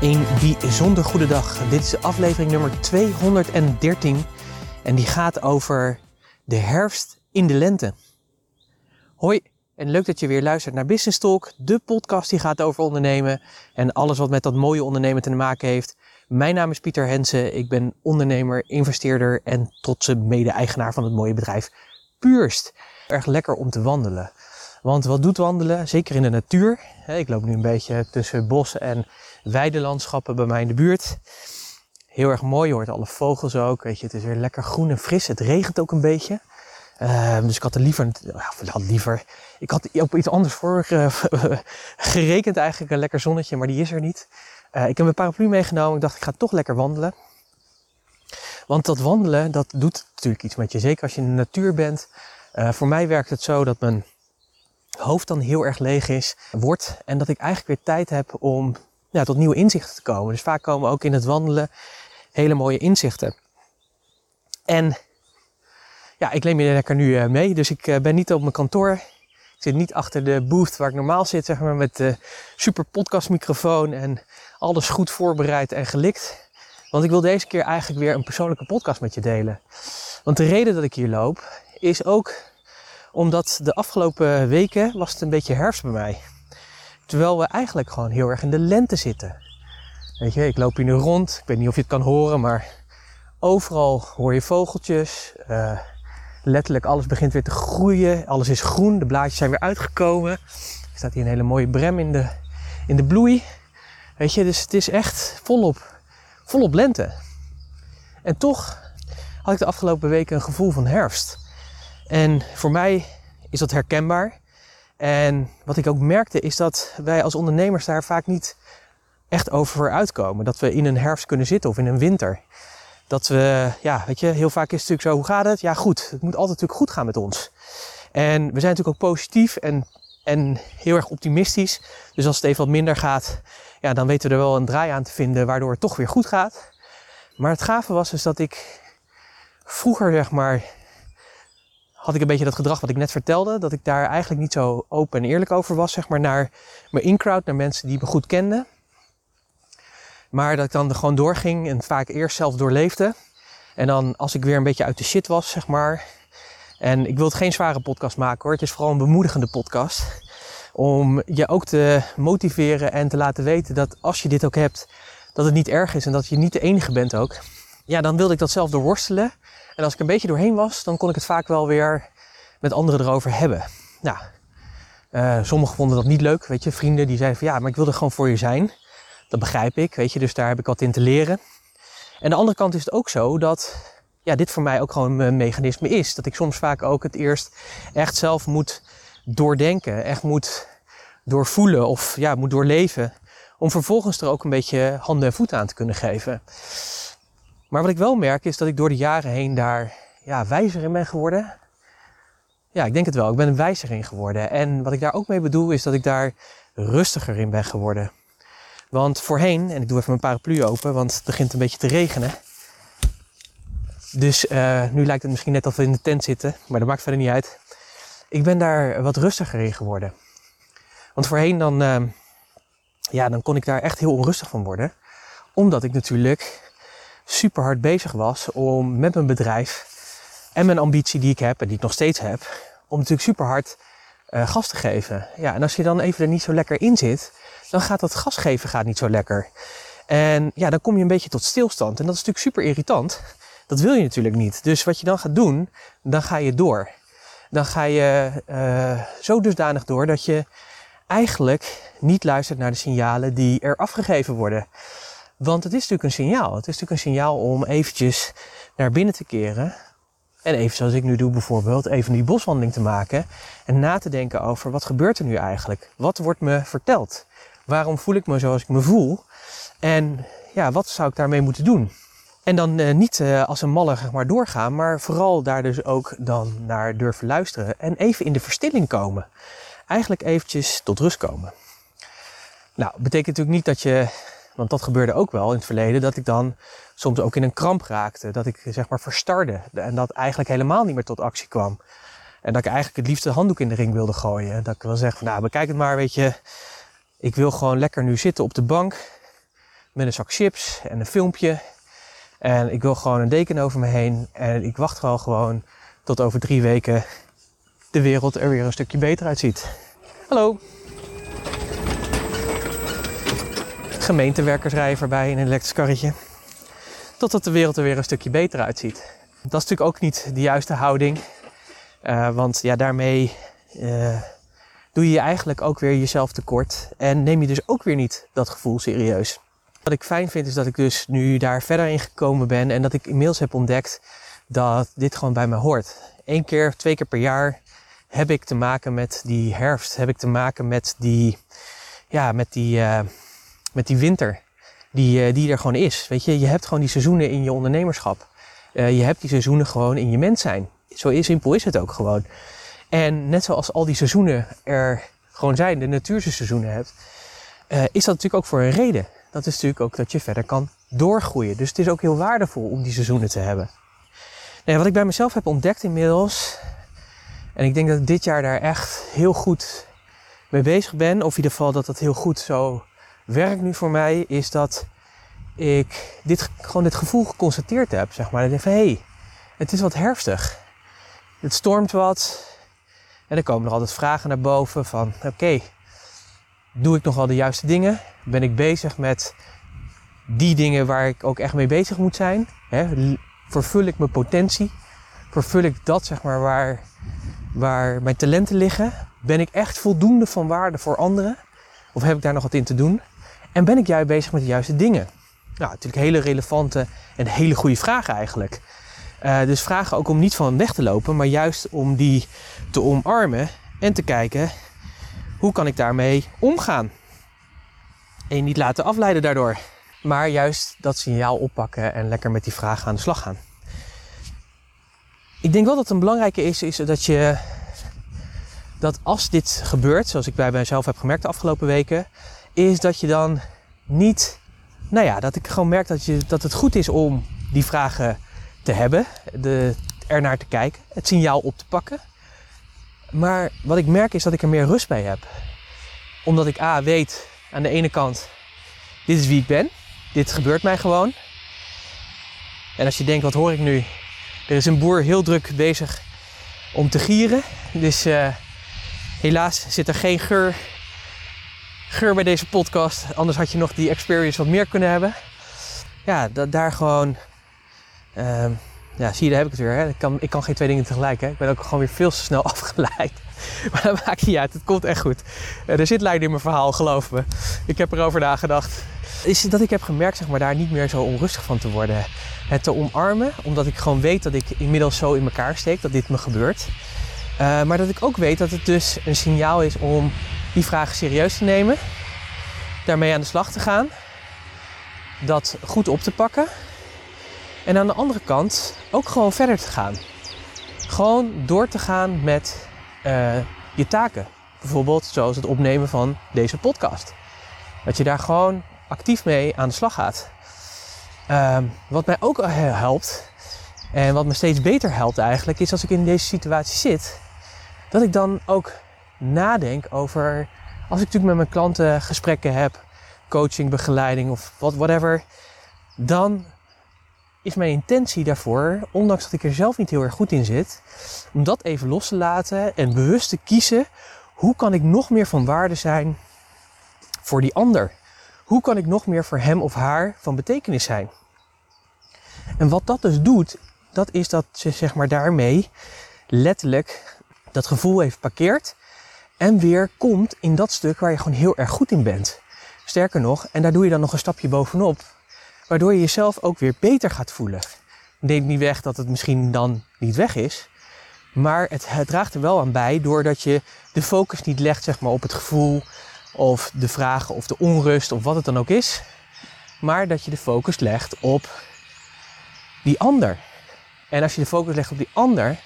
Een bijzonder goede dag. Dit is aflevering nummer 213 en die gaat over de herfst in de lente. Hoi en leuk dat je weer luistert naar Business Talk, de podcast die gaat over ondernemen en alles wat met dat mooie ondernemen te maken heeft. Mijn naam is Pieter Hensen, ik ben ondernemer, investeerder en trotse mede-eigenaar van het mooie bedrijf Puurst. Erg lekker om te wandelen. Want wat doet wandelen? Zeker in de natuur. Ik loop nu een beetje tussen bossen en weidelandschappen bij mij in de buurt. Heel erg mooi, je hoort alle vogels ook. Weet je, het is weer lekker groen en fris. Het regent ook een beetje. Uh, dus ik had er liever, had liever, ik had op iets anders voor uh, gerekend eigenlijk, een lekker zonnetje, maar die is er niet. Uh, ik heb mijn paraplu meegenomen, ik dacht ik ga toch lekker wandelen. Want dat wandelen, dat doet natuurlijk iets met je, zeker als je in de natuur bent. Eh, voor mij werkt het zo dat mijn hoofd dan heel erg leeg is, wordt en dat ik eigenlijk weer tijd heb om ja, tot nieuwe inzichten te komen. Dus vaak komen ook in het wandelen hele mooie inzichten. En ja, ik neem je lekker nu uh, mee. Dus ik uh, ben niet op mijn kantoor. Ik zit niet achter de booth waar ik normaal zit, zeg maar, met de super podcastmicrofoon en alles goed voorbereid en gelikt. Want ik wil deze keer eigenlijk weer een persoonlijke podcast met je delen. Want de reden dat ik hier loop is ook omdat de afgelopen weken was het een beetje herfst bij mij. Terwijl we eigenlijk gewoon heel erg in de lente zitten. Weet je, ik loop hier nu rond. Ik weet niet of je het kan horen, maar overal hoor je vogeltjes. Uh, letterlijk alles begint weer te groeien. Alles is groen. De blaadjes zijn weer uitgekomen. Er staat hier een hele mooie brem in de, in de bloei. Weet je, dus het is echt volop, volop lente. En toch had ik de afgelopen weken een gevoel van herfst. En voor mij is dat herkenbaar. En wat ik ook merkte is dat wij als ondernemers daar vaak niet echt over uitkomen. Dat we in een herfst kunnen zitten of in een winter. Dat we, ja, weet je, heel vaak is het natuurlijk zo, hoe gaat het? Ja, goed. Het moet altijd natuurlijk goed gaan met ons. En we zijn natuurlijk ook positief en, en heel erg optimistisch. Dus als het even wat minder gaat, ja, dan weten we er wel een draai aan te vinden waardoor het toch weer goed gaat. Maar het gave was dus dat ik vroeger, zeg maar, had ik een beetje dat gedrag wat ik net vertelde. Dat ik daar eigenlijk niet zo open en eerlijk over was, zeg maar, naar mijn in-crowd, naar mensen die me goed kenden. Maar dat ik dan gewoon doorging en vaak eerst zelf doorleefde. En dan als ik weer een beetje uit de shit was, zeg maar. En ik wil het geen zware podcast maken hoor. Het is vooral een bemoedigende podcast. Om je ook te motiveren en te laten weten dat als je dit ook hebt, dat het niet erg is en dat je niet de enige bent ook. Ja, dan wilde ik dat zelf doorworstelen. En als ik een beetje doorheen was, dan kon ik het vaak wel weer met anderen erover hebben. Nou, sommigen vonden dat niet leuk, weet je. Vrienden die zeiden van ja, maar ik wil er gewoon voor je zijn. Dat begrijp ik, weet je. Dus daar heb ik wat in te leren. En de andere kant is het ook zo dat ja, dit voor mij ook gewoon een mechanisme is. Dat ik soms vaak ook het eerst echt zelf moet doordenken. Echt moet doorvoelen of ja, moet doorleven. Om vervolgens er ook een beetje handen en voeten aan te kunnen geven. Maar wat ik wel merk is dat ik door de jaren heen daar ja, wijzer in ben geworden. Ja, ik denk het wel. Ik ben wijzer in geworden. En wat ik daar ook mee bedoel is dat ik daar rustiger in ben geworden. Want voorheen, en ik doe even mijn paraplu open, want het begint een beetje te regenen. Dus uh, nu lijkt het misschien net alsof we in de tent zitten, maar dat maakt verder niet uit. Ik ben daar wat rustiger in geworden. Want voorheen dan, uh, ja, dan kon ik daar echt heel onrustig van worden. Omdat ik natuurlijk super hard bezig was om met mijn bedrijf en mijn ambitie die ik heb en die ik nog steeds heb, om natuurlijk super hard uh, gas te geven. Ja, en als je dan even er niet zo lekker in zit, dan gaat dat gas geven gaat niet zo lekker. En ja, dan kom je een beetje tot stilstand. En dat is natuurlijk super irritant. Dat wil je natuurlijk niet. Dus wat je dan gaat doen, dan ga je door. Dan ga je uh, zo dusdanig door dat je eigenlijk niet luistert naar de signalen die er afgegeven worden. Want het is natuurlijk een signaal. Het is natuurlijk een signaal om eventjes naar binnen te keren. En even zoals ik nu doe bijvoorbeeld, even die boswandeling te maken. En na te denken over wat gebeurt er nu eigenlijk? Wat wordt me verteld? Waarom voel ik me zoals ik me voel? En ja, wat zou ik daarmee moeten doen? En dan uh, niet uh, als een malle maar doorgaan, maar vooral daar dus ook dan naar durven luisteren. En even in de verstilling komen. Eigenlijk eventjes tot rust komen. Nou, betekent natuurlijk niet dat je want dat gebeurde ook wel in het verleden, dat ik dan soms ook in een kramp raakte. Dat ik zeg maar verstarde en dat eigenlijk helemaal niet meer tot actie kwam. En dat ik eigenlijk het liefste handdoek in de ring wilde gooien. Dat ik wil zeggen van nou bekijk het maar, weet je. Ik wil gewoon lekker nu zitten op de bank met een zak chips en een filmpje. En ik wil gewoon een deken over me heen. En ik wacht gewoon gewoon tot over drie weken de wereld er weer een stukje beter uitziet. Hallo. Gemeentewerkers rijden voorbij in een elektrisch karretje. Totdat de wereld er weer een stukje beter uitziet. Dat is natuurlijk ook niet de juiste houding. Uh, want ja, daarmee uh, doe je eigenlijk ook weer jezelf tekort. En neem je dus ook weer niet dat gevoel serieus. Wat ik fijn vind is dat ik dus nu daar verder in gekomen ben. En dat ik inmiddels heb ontdekt dat dit gewoon bij me hoort. Eén keer, twee keer per jaar heb ik te maken met die herfst. Heb ik te maken met die, ja, met die, uh, met die winter. Die, uh, die er gewoon is. Weet je, je hebt gewoon die seizoenen in je ondernemerschap. Uh, je hebt die seizoenen gewoon in je mens zijn. Zo simpel is het ook gewoon. En net zoals al die seizoenen er gewoon zijn, de natuurse seizoenen hebt, uh, is dat natuurlijk ook voor een reden. Dat is natuurlijk ook dat je verder kan doorgroeien. Dus het is ook heel waardevol om die seizoenen te hebben. Nou, wat ik bij mezelf heb ontdekt inmiddels, en ik denk dat ik dit jaar daar echt heel goed mee bezig ben, of in ieder geval dat dat heel goed zo werkt nu voor mij, is dat ik dit, gewoon dit gevoel geconstateerd heb. Zeg maar. Dat ik van hé, hey, het is wat herfstig. Het stormt wat. En dan komen er altijd vragen naar boven van oké, doe ik nog wel de juiste dingen? Ben ik bezig met die dingen waar ik ook echt mee bezig moet zijn? Hè? Vervul ik mijn potentie? Vervul ik dat zeg maar waar, waar mijn talenten liggen? Ben ik echt voldoende van waarde voor anderen? Of heb ik daar nog wat in te doen? En ben ik juist bezig met de juiste dingen? Nou, natuurlijk hele relevante en hele goede vragen eigenlijk. Uh, dus vragen ook om niet van weg te lopen, maar juist om die te omarmen en te kijken hoe kan ik daarmee omgaan. En je niet laten afleiden daardoor, maar juist dat signaal oppakken en lekker met die vragen aan de slag gaan. Ik denk wel dat een belangrijke is, is dat je dat als dit gebeurt, zoals ik bij mezelf heb gemerkt de afgelopen weken, is dat je dan niet, nou ja, dat ik gewoon merk dat, je, dat het goed is om die vragen te hebben, er naar te kijken, het signaal op te pakken. Maar wat ik merk is dat ik er meer rust bij heb. Omdat ik A weet aan de ene kant, dit is wie ik ben, dit gebeurt mij gewoon. En als je denkt, wat hoor ik nu? Er is een boer heel druk bezig om te gieren. Dus uh, helaas zit er geen geur, geur bij deze podcast. Anders had je nog die experience wat meer kunnen hebben. Ja, dat daar gewoon Ehm, ja, zie je, daar heb ik het weer. Hè? Ik, kan, ik kan geen twee dingen tegelijk. Hè? Ik ben ook gewoon weer veel te snel afgeleid. Maar dat maakt niet uit. Het komt echt goed. Uh, er zit lijn in mijn verhaal, geloof me. Ik heb erover nagedacht. Is dat ik heb gemerkt, zeg maar, daar niet meer zo onrustig van te worden. Het te omarmen, omdat ik gewoon weet dat ik inmiddels zo in elkaar steek, dat dit me gebeurt. Uh, maar dat ik ook weet dat het dus een signaal is om die vragen serieus te nemen. Daarmee aan de slag te gaan. Dat goed op te pakken. En aan de andere kant ook gewoon verder te gaan. Gewoon door te gaan met uh, je taken. Bijvoorbeeld zoals het opnemen van deze podcast. Dat je daar gewoon actief mee aan de slag gaat. Uh, wat mij ook helpt en wat me steeds beter helpt eigenlijk, is als ik in deze situatie zit, dat ik dan ook nadenk over, als ik natuurlijk met mijn klanten gesprekken heb, coaching, begeleiding of wat, whatever, dan is mijn intentie daarvoor, ondanks dat ik er zelf niet heel erg goed in zit, om dat even los te laten en bewust te kiezen. Hoe kan ik nog meer van waarde zijn voor die ander? Hoe kan ik nog meer voor hem of haar van betekenis zijn? En wat dat dus doet, dat is dat ze zeg maar daarmee letterlijk dat gevoel heeft parkeert en weer komt in dat stuk waar je gewoon heel erg goed in bent. Sterker nog, en daar doe je dan nog een stapje bovenop, waardoor je jezelf ook weer beter gaat voelen. Neemt niet weg dat het misschien dan niet weg is, maar het, draagt er wel aan bij doordat je de focus niet legt zeg maar, op het gevoel of de vragen of de onrust of wat het dan ook is, maar dat je de focus legt op die ander. En als je de focus legt op die ander,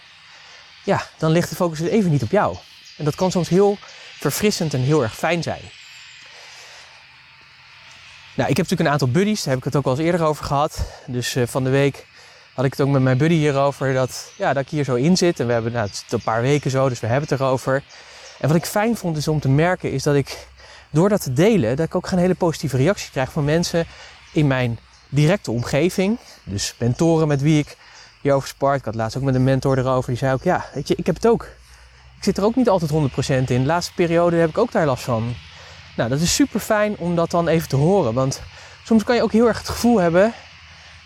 ja, dan ligt de focus dus even niet op jou. En dat kan soms heel verfrissend en heel erg fijn zijn. Nou, ik heb natuurlijk een aantal buddies, daar heb ik het ook al eens eerder over gehad. Dus uh, van de week had ik het ook met mijn buddy hierover dat, ja, dat ik hier zo in zit. En we hebben nou, het een paar weken zo, dus we hebben het erover. En wat ik fijn vond is om te merken is dat ik door dat te delen, dat ik ook een hele positieve reactie krijg van mensen in mijn directe omgeving. Dus mentoren met wie ik hierover spart. Ik had laatst ook met een mentor erover. Die zei ook, ja, weet je, ik heb het ook. Ik zit er ook niet altijd 100% in. De laatste periode heb ik ook daar last van. Nou, dat is super fijn om dat dan even te horen. Want soms kan je ook heel erg het gevoel hebben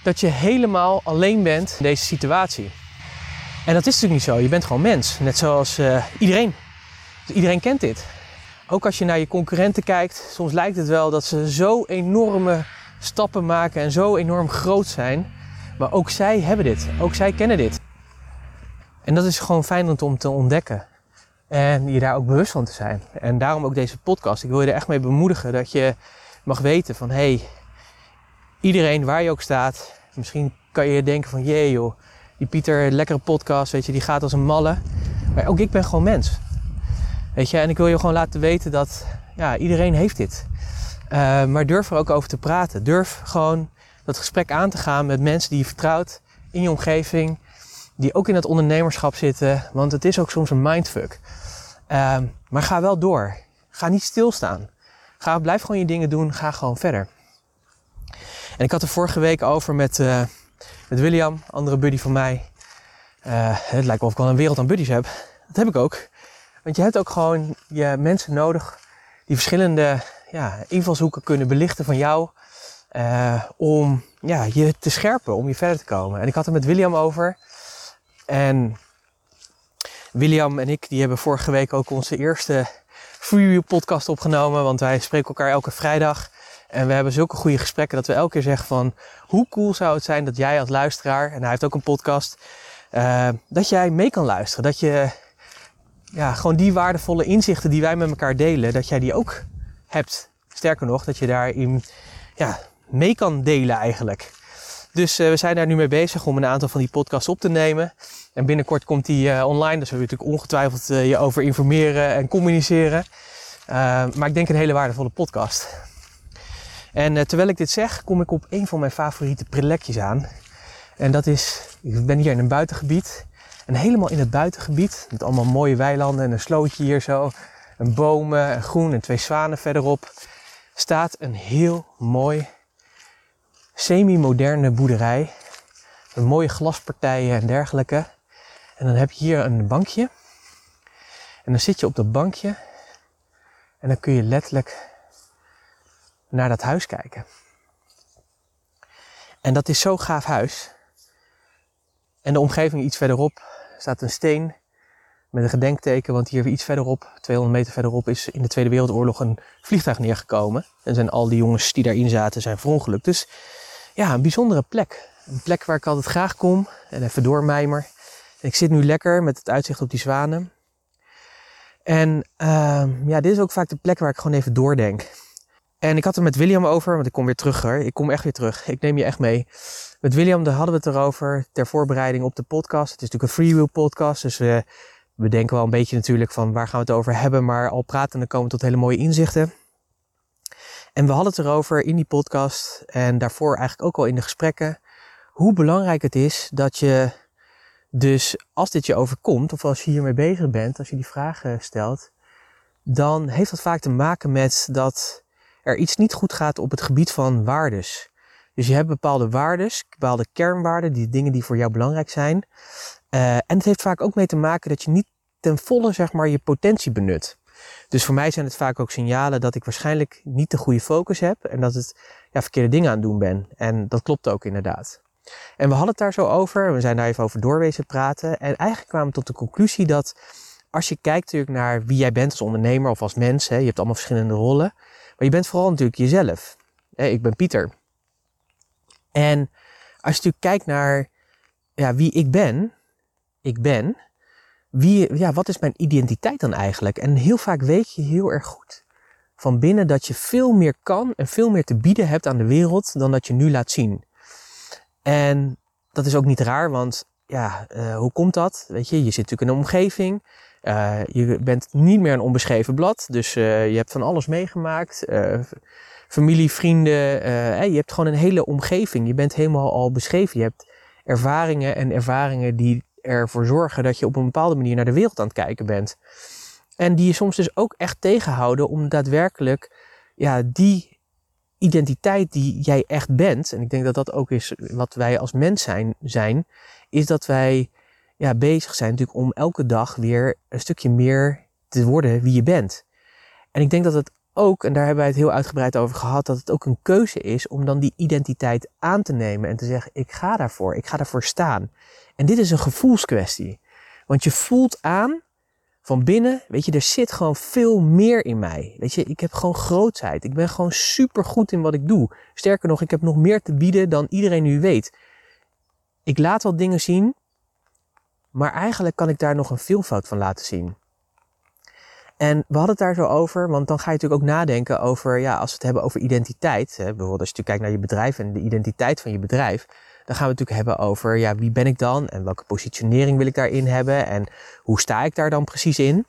dat je helemaal alleen bent in deze situatie. En dat is natuurlijk niet zo. Je bent gewoon mens. Net zoals uh, iedereen. Dus iedereen kent dit. Ook als je naar je concurrenten kijkt, soms lijkt het wel dat ze zo enorme stappen maken en zo enorm groot zijn. Maar ook zij hebben dit. Ook zij kennen dit. En dat is gewoon fijn om te ontdekken. En je daar ook bewust van te zijn. En daarom ook deze podcast. Ik wil je er echt mee bemoedigen dat je mag weten van hé, hey, iedereen waar je ook staat. Misschien kan je denken van jee joh, die Pieter, lekkere podcast, weet je, die gaat als een malle. Maar ook ik ben gewoon mens. Weet je, en ik wil je gewoon laten weten dat ja, iedereen heeft dit. Uh, maar durf er ook over te praten. Durf gewoon dat gesprek aan te gaan met mensen die je vertrouwt in je omgeving, die ook in het ondernemerschap zitten, want het is ook soms een mindfuck. Uh, maar ga wel door. Ga niet stilstaan. Ga, blijf gewoon je dingen doen. Ga gewoon verder. En ik had er vorige week over met, uh, met William, andere buddy van mij. Uh, het lijkt wel of ik wel een wereld aan buddies heb. Dat heb ik ook. Want je hebt ook gewoon je mensen nodig die verschillende ja, invalshoeken kunnen belichten van jou. Uh, om ja, je te scherpen, om je verder te komen. En ik had er met William over. En William en ik die hebben vorige week ook onze eerste Freeview podcast opgenomen. Want wij spreken elkaar elke vrijdag. En we hebben zulke goede gesprekken dat we elke keer zeggen van... Hoe cool zou het zijn dat jij als luisteraar, en hij heeft ook een podcast... Uh, dat jij mee kan luisteren. Dat je ja, gewoon die waardevolle inzichten die wij met elkaar delen, dat jij die ook hebt. Sterker nog, dat je daarin ja, mee kan delen eigenlijk. Dus uh, we zijn daar nu mee bezig om een aantal van die podcasts op te nemen. En binnenkort komt die uh, online, dus we willen natuurlijk ongetwijfeld uh, je over informeren en communiceren. maar ik denk een hele waardevolle podcast. En terwijl ik dit zeg, kom ik op een van mijn favoriete prelekjes aan. En dat is, ik ben hier in een buitengebied. En helemaal in het buitengebied, met allemaal mooie weilanden en een slootje hier zo, en bomen en groen en twee zwanen verderop, staat een heel mooi semi-moderne boerderij. Met mooie glaspartijen en dergelijke. En dan heb je hier een bankje. En dan zit je op dat bankje. En dan kun je letterlijk naar dat huis kijken. En dat is zo'n gaaf huis. En de omgeving iets verderop staat een steen met een gedenkteken. Want hier iets verderop, 200 meter verderop, is in de Tweede Wereldoorlog een vliegtuig neergekomen. En zijn al die jongens die daarin zaten zijn verongelukt. Dus ja, een bijzondere plek. Een plek waar ik altijd graag kom en even doormijmer. Ik zit nu lekker met het uitzicht op die zwanen. En uh, ja, dit is ook vaak de plek waar ik gewoon even doordenk. En ik had het met William over, want ik kom weer terug hoor. Ik kom echt weer terug. Ik neem je echt mee. Met William daar hadden we het erover ter voorbereiding op de podcast. Het is natuurlijk een freewheel podcast, dus we bedenken wel een beetje natuurlijk van waar gaan we het over hebben. Maar al praten dan komen we tot hele mooie inzichten. En we hadden het erover in die podcast en daarvoor eigenlijk ook al in de gesprekken. Hoe belangrijk het is dat je dus als dit je overkomt of als je hiermee bezig bent, als je die vragen stelt, dan heeft dat vaak te maken met dat er iets niet goed gaat op het gebied van waardes. Dus je hebt bepaalde waardes, bepaalde kernwaarden, die dingen die voor jou belangrijk zijn. Uh, en het heeft vaak ook mee te maken dat je niet ten volle zeg maar, je potentie benut. Dus voor mij zijn het vaak ook signalen dat ik waarschijnlijk niet de goede focus heb en dat het ja, verkeerde dingen aan het doen ben. En dat klopt ook inderdaad. En we hadden het daar zo over, we zijn daar even over doorwezen praten. En eigenlijk kwamen we tot de conclusie dat als je kijkt natuurlijk naar wie jij bent als ondernemer of als mens, hè, je hebt allemaal verschillende rollen, maar je bent vooral natuurlijk jezelf. Ik ben Pieter. En als je natuurlijk kijkt naar ja, wie ik ben, ik ben, wie, ja, wat is mijn identiteit dan eigenlijk? En heel vaak weet je heel erg goed van binnen dat je veel meer kan en veel meer te bieden hebt aan de wereld dan dat je nu laat zien. En dat is ook niet raar, want ja, uh, hoe komt dat? Weet je, je zit natuurlijk in een omgeving. Uh, je bent niet meer een onbeschreven blad, dus uh, je hebt van alles meegemaakt. familie, vrienden, je hebt gewoon een hele omgeving. Je bent helemaal al beschreven. Je hebt ervaringen en ervaringen die ervoor zorgen dat je op een bepaalde manier naar de wereld aan het kijken bent. En die je soms dus ook echt tegenhouden om daadwerkelijk ja, die identiteit die jij echt bent, en ik denk dat dat ook is wat wij als mens zijn, zijn is dat wij ja, bezig zijn natuurlijk om elke dag weer een stukje meer te worden wie je bent. En ik denk dat het ook, en daar hebben wij het heel uitgebreid over gehad, dat het ook een keuze is om dan die identiteit aan te nemen en te zeggen, ik ga daarvoor, ik ga daarvoor staan. En dit is een gevoelskwestie. Want je voelt aan van binnen, weet je, er zit gewoon veel meer in mij. Weet je, ik heb gewoon grootsheid. Ik ben gewoon super goed in wat ik doe. Sterker nog, ik heb nog meer te bieden dan iedereen nu weet. Ik laat wel dingen zien, maar eigenlijk kan ik daar nog een veelvoud van laten zien. En we hadden het daar zo over, want dan ga je natuurlijk ook nadenken over, ja, als we het hebben over identiteit. Hè, bijvoorbeeld als je kijkt naar je bedrijf en de identiteit van je bedrijf. Dan gaan we het natuurlijk hebben over, ja, wie ben ik dan? En welke positionering wil ik daarin hebben? En hoe sta ik daar dan precies in?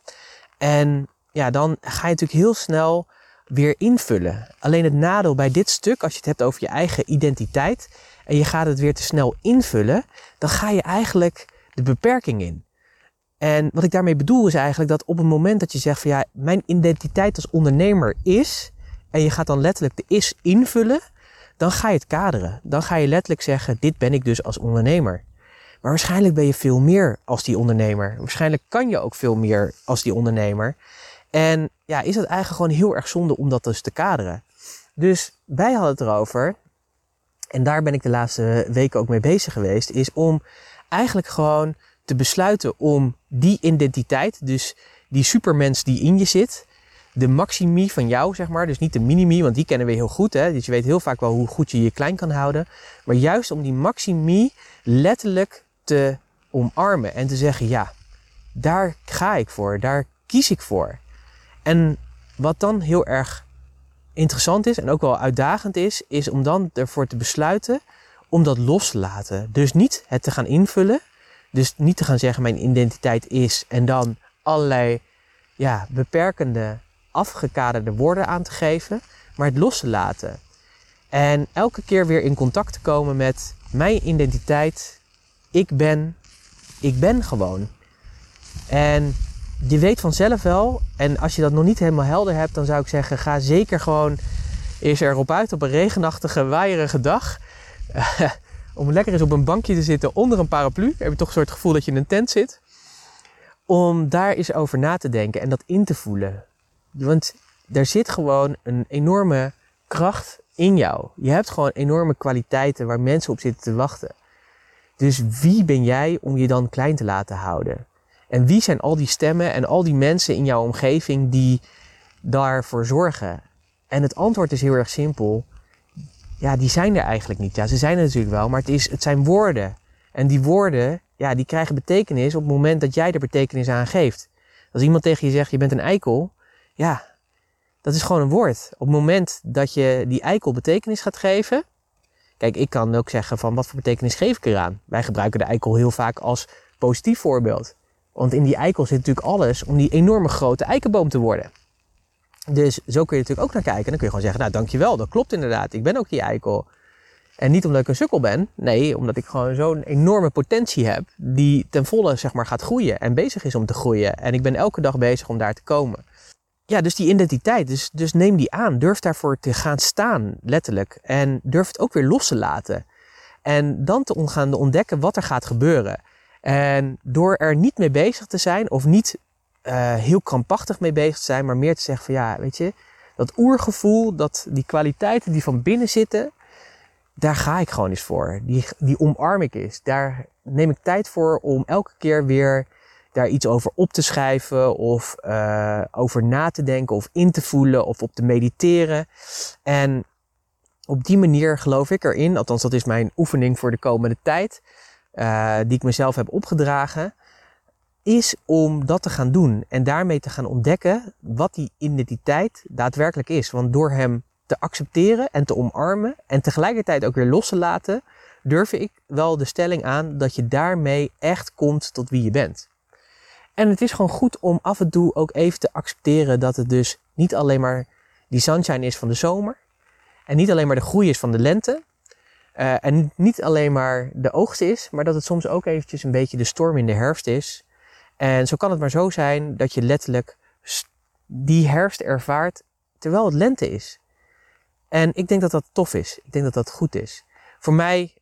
En ja, dan ga je natuurlijk heel snel weer invullen. Alleen het nadeel bij dit stuk, als je het hebt over je eigen identiteit en je gaat het weer te snel invullen, dan ga je eigenlijk de beperking in. En wat ik daarmee bedoel is eigenlijk dat op het moment dat je zegt van ja, mijn identiteit als ondernemer is, en je gaat dan letterlijk de is invullen, dan ga je het kaderen. Dan ga je letterlijk zeggen, dit ben ik dus als ondernemer. Maar waarschijnlijk ben je veel meer als die ondernemer. Waarschijnlijk kan je ook veel meer als die ondernemer. En ja, is het eigenlijk gewoon heel erg zonde om dat dus te kaderen. Dus wij hadden het erover, en daar ben ik de laatste weken ook mee bezig geweest, is om eigenlijk gewoon te besluiten om die identiteit, dus die supermens die in je zit, de maximi van jou, zeg maar, dus niet de minimi, want die kennen we heel goed, hè? dus je weet heel vaak wel hoe goed je je klein kan houden, maar juist om die maximi letterlijk te omarmen en te zeggen, ja, daar ga ik voor, daar kies ik voor. En wat dan heel erg interessant is en ook wel uitdagend is, is om dan ervoor te besluiten om dat los te laten. Dus niet het te gaan invullen, dus niet te gaan zeggen mijn identiteit is en dan allerlei ja, beperkende, afgekaderde woorden aan te geven, maar het los te laten. En elke keer weer in contact te komen met mijn identiteit. Ik ben, ik ben gewoon. En je weet vanzelf wel, en als je dat nog niet helemaal helder hebt, dan zou ik zeggen: ga zeker gewoon eerst erop uit op een regenachtige, waaierige dag. om lekker eens op een bankje te zitten onder een paraplu. heb je toch een soort gevoel dat je in een tent zit. Om daar eens over na te denken en dat in te voelen. Want er zit gewoon een enorme kracht in jou. Je hebt gewoon enorme kwaliteiten waar mensen op zitten te wachten. Dus wie ben jij om je dan klein te laten houden? En wie zijn al die stemmen en al die mensen in jouw omgeving die daarvoor zorgen? En het antwoord is heel erg simpel ja, die zijn er eigenlijk niet. Ja, ze zijn er natuurlijk wel, maar het, is, het zijn woorden. En die woorden, ja, die krijgen betekenis op het moment dat jij er betekenis aan geeft. Als iemand tegen je zegt, je bent een eikel, ja, dat is gewoon een woord. Op het moment dat je die eikel betekenis gaat geven, kijk, ik kan ook zeggen van wat voor betekenis geef ik eraan. Wij gebruiken de eikel heel vaak als positief voorbeeld. Want in die eikel zit natuurlijk alles om die enorme grote eikenboom te worden. Dus zo kun je natuurlijk ook naar kijken. Dan kun je gewoon zeggen, nou dankjewel, dat klopt inderdaad. Ik ben ook die eikel. En niet omdat ik een sukkel ben. Nee, omdat ik gewoon zo'n enorme potentie heb. Die ten volle zeg maar gaat groeien. En bezig is om te groeien. En ik ben elke dag bezig om daar te komen. Ja, dus die identiteit. Dus, dus neem die aan. Durf daarvoor te gaan staan, letterlijk. En durf het ook weer los te laten. En dan te gaan ontdekken wat er gaat gebeuren. En door er niet mee bezig te zijn of niet uh, heel krampachtig mee bezig te zijn, maar meer te zeggen van ja, weet je, dat oergevoel, dat die kwaliteiten die van binnen zitten, daar ga ik gewoon eens voor. Die, die omarm ik eens. Daar neem ik tijd voor om elke keer weer daar iets over op te schrijven of uh, over na te denken of in te voelen of op te mediteren. En op die manier geloof ik erin, althans dat is mijn oefening voor de komende tijd, uh, die ik mezelf heb opgedragen is om dat te gaan doen en daarmee te gaan ontdekken wat die identiteit daadwerkelijk is. Want door hem te accepteren en te omarmen en tegelijkertijd ook weer los te laten, durf ik wel de stelling aan dat je daarmee echt komt tot wie je bent. En het is gewoon goed om af en toe ook even te accepteren dat het dus niet alleen maar die sunshine is van de zomer. En niet alleen maar de groei is van de lente. Uh, en niet alleen maar de oogst is, maar dat het soms ook eventjes een beetje de storm in de herfst is. En zo kan het maar zo zijn dat je letterlijk die herfst ervaart terwijl het lente is. En ik denk dat dat tof is. Ik denk dat dat goed is. Voor mij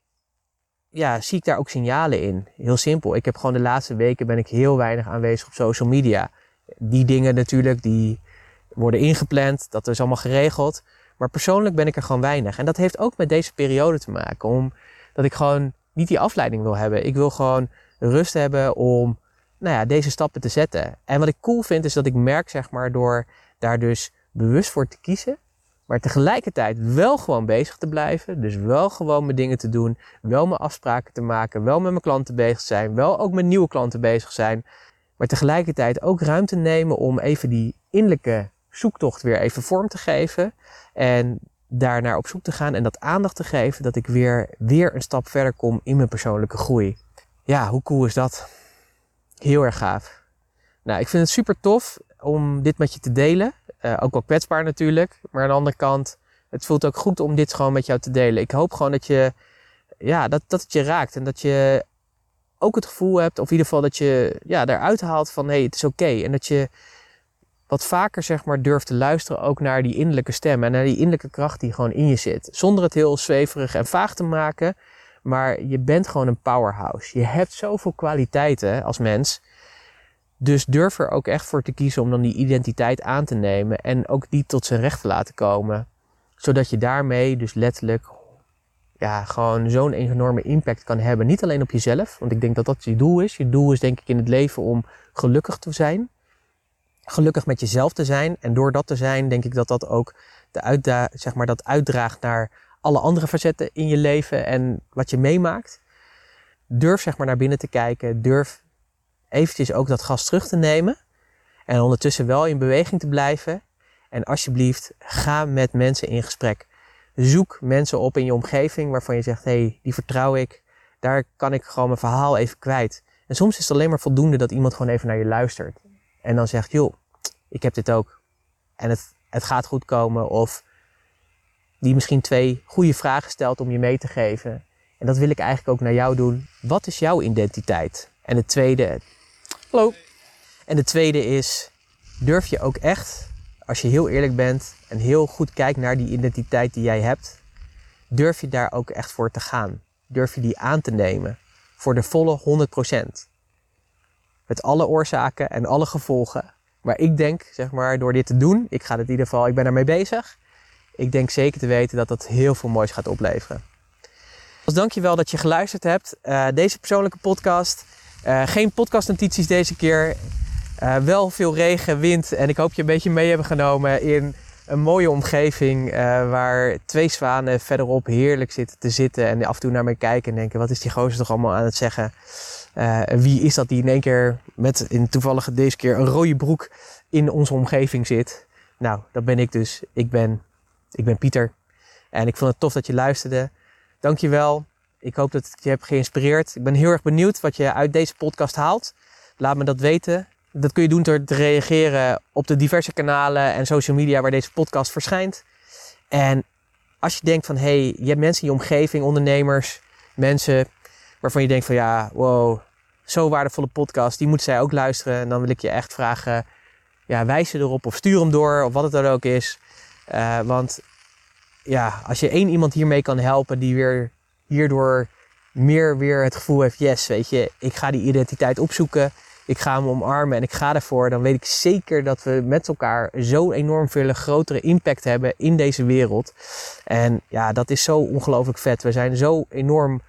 ja, zie ik daar ook signalen in. Heel simpel. Ik heb gewoon de laatste weken ben ik heel weinig aanwezig op social media. Die dingen natuurlijk, die worden ingepland. Dat is allemaal geregeld. Maar persoonlijk ben ik er gewoon weinig. En dat heeft ook met deze periode te maken. Omdat ik gewoon niet die afleiding wil hebben. Ik wil gewoon rust hebben om nou ja, deze stappen te zetten. En wat ik cool vind is dat ik merk, zeg maar, door daar dus bewust voor te kiezen. Maar tegelijkertijd wel gewoon bezig te blijven. Dus wel gewoon mijn dingen te doen. Wel mijn afspraken te maken. Wel met mijn klanten bezig zijn. Wel ook met nieuwe klanten bezig zijn. Maar tegelijkertijd ook ruimte nemen om even die innerlijke zoektocht weer even vorm te geven. En daarnaar op zoek te gaan en dat aandacht te geven. Dat ik weer, weer een stap verder kom in mijn persoonlijke groei. Ja, hoe cool is dat? Heel erg gaaf. Nou, ik vind het super tof om dit met je te delen. Uh, ook wel kwetsbaar natuurlijk. Maar aan de andere kant, het voelt ook goed om dit gewoon met jou te delen. Ik hoop gewoon dat je, ja, dat, dat het je raakt. En dat je ook het gevoel hebt, of in ieder geval dat je ja, daaruit haalt van hé, hey, het is oké. En dat je wat vaker zeg maar durft te luisteren ook naar die innerlijke stem. En naar die innerlijke kracht die gewoon in je zit. Zonder het heel zweverig en vaag te maken. Maar je bent gewoon een powerhouse. Je hebt zoveel kwaliteiten als mens. Dus durf er ook echt voor te kiezen om dan die identiteit aan te nemen en ook die tot zijn recht te laten komen. Zodat je daarmee dus letterlijk ja, gewoon zo'n enorme impact kan hebben. Niet alleen op jezelf, want ik denk dat dat je doel is. Je doel is denk ik in het leven om gelukkig te zijn. Gelukkig met jezelf te zijn. En door dat te zijn, denk ik dat dat ook de uitda zeg maar, dat uitdraagt naar alle andere facetten in je leven en wat je meemaakt. Durf zeg maar naar binnen te kijken. Durf eventjes ook dat gas terug te nemen. En ondertussen wel in beweging te blijven. En alsjeblieft, ga met mensen in gesprek. Zoek mensen op in je omgeving waarvan je zegt: hé, hey, die vertrouw ik. Daar kan ik gewoon mijn verhaal even kwijt. En soms is het alleen maar voldoende dat iemand gewoon even naar je luistert. En dan zegt: joh, ik heb dit ook. En het, het gaat goed komen. Of die misschien twee goede vragen stelt om je mee te geven. En dat wil ik eigenlijk ook naar jou doen. Wat is jouw identiteit? En het tweede, hallo. En de tweede is, durf je ook echt, als je heel eerlijk bent en heel goed kijkt naar die identiteit die jij hebt, durf je daar ook echt voor te gaan? Durf je die aan te nemen voor de volle 100%? Met alle oorzaken en alle gevolgen. Maar ik denk, zeg maar, door dit te doen, ik ga het in ieder geval, ik ben ermee bezig. Ik denk zeker te weten dat dat heel veel moois gaat opleveren. Dus dankjewel dat je geluisterd hebt. Uh, deze persoonlijke podcast uh, geen podcastnotities deze keer. Uh, wel veel regen, wind en ik hoop je een beetje mee hebben genomen in een mooie omgeving waar twee zwanen verderop heerlijk zitten te zitten en af en toe naar mij kijken en denken wat is die gozer toch allemaal aan het zeggen. wie is dat die in één keer met in toevallige deze keer een rode broek in onze omgeving zit. Nou, dat ben ik dus. Ik ben, ik ben Pieter en ik vond het tof dat je luisterde. Dankjewel. Ik hoop dat het je hebt geïnspireerd. Ik ben heel erg benieuwd wat je uit deze podcast haalt. Laat me dat weten. Dat kun je doen door te reageren op de diverse kanalen en social media waar deze podcast verschijnt. En als je denkt van, hey, je hebt mensen in je omgeving, ondernemers, mensen waarvan je denkt van, ja, wow, zo waardevolle podcast, die moeten zij ook luisteren. En dan wil ik je echt vragen, ja, wijs ze erop of stuur hem door of wat het dan ook is. Uh, want ja, als je één iemand hiermee kan helpen die weer hierdoor meer weer het gevoel heeft, yes, weet je, ik ga die identiteit opzoeken. Ik ga hem omarmen en ik ga ervoor. Dan weet ik zeker dat we met elkaar zo enorm veel grotere impact hebben in deze wereld. En ja, dat is zo ongelooflijk vet. We zijn zo enorm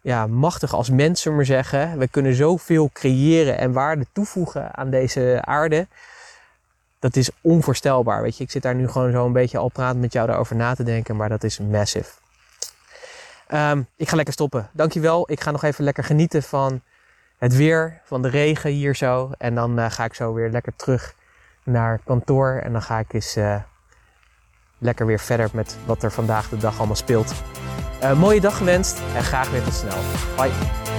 ja, machtig als mensen, maar zeggen. We kunnen zoveel creëren en waarde toevoegen aan deze aarde. Dat is onvoorstelbaar. Weet je, ik zit daar nu gewoon zo een beetje al praten met jou daarover na te denken, maar dat is massive. Um, ik ga lekker stoppen. Dankjewel. Ik ga nog even lekker genieten van het weer, van de regen hier zo. En dan uh, ga ik zo weer lekker terug naar kantoor. En dan ga ik eens uh, lekker weer verder met wat er vandaag de dag allemaal speelt. Uh, mooie dag gewenst en graag weer tot snel. Bye.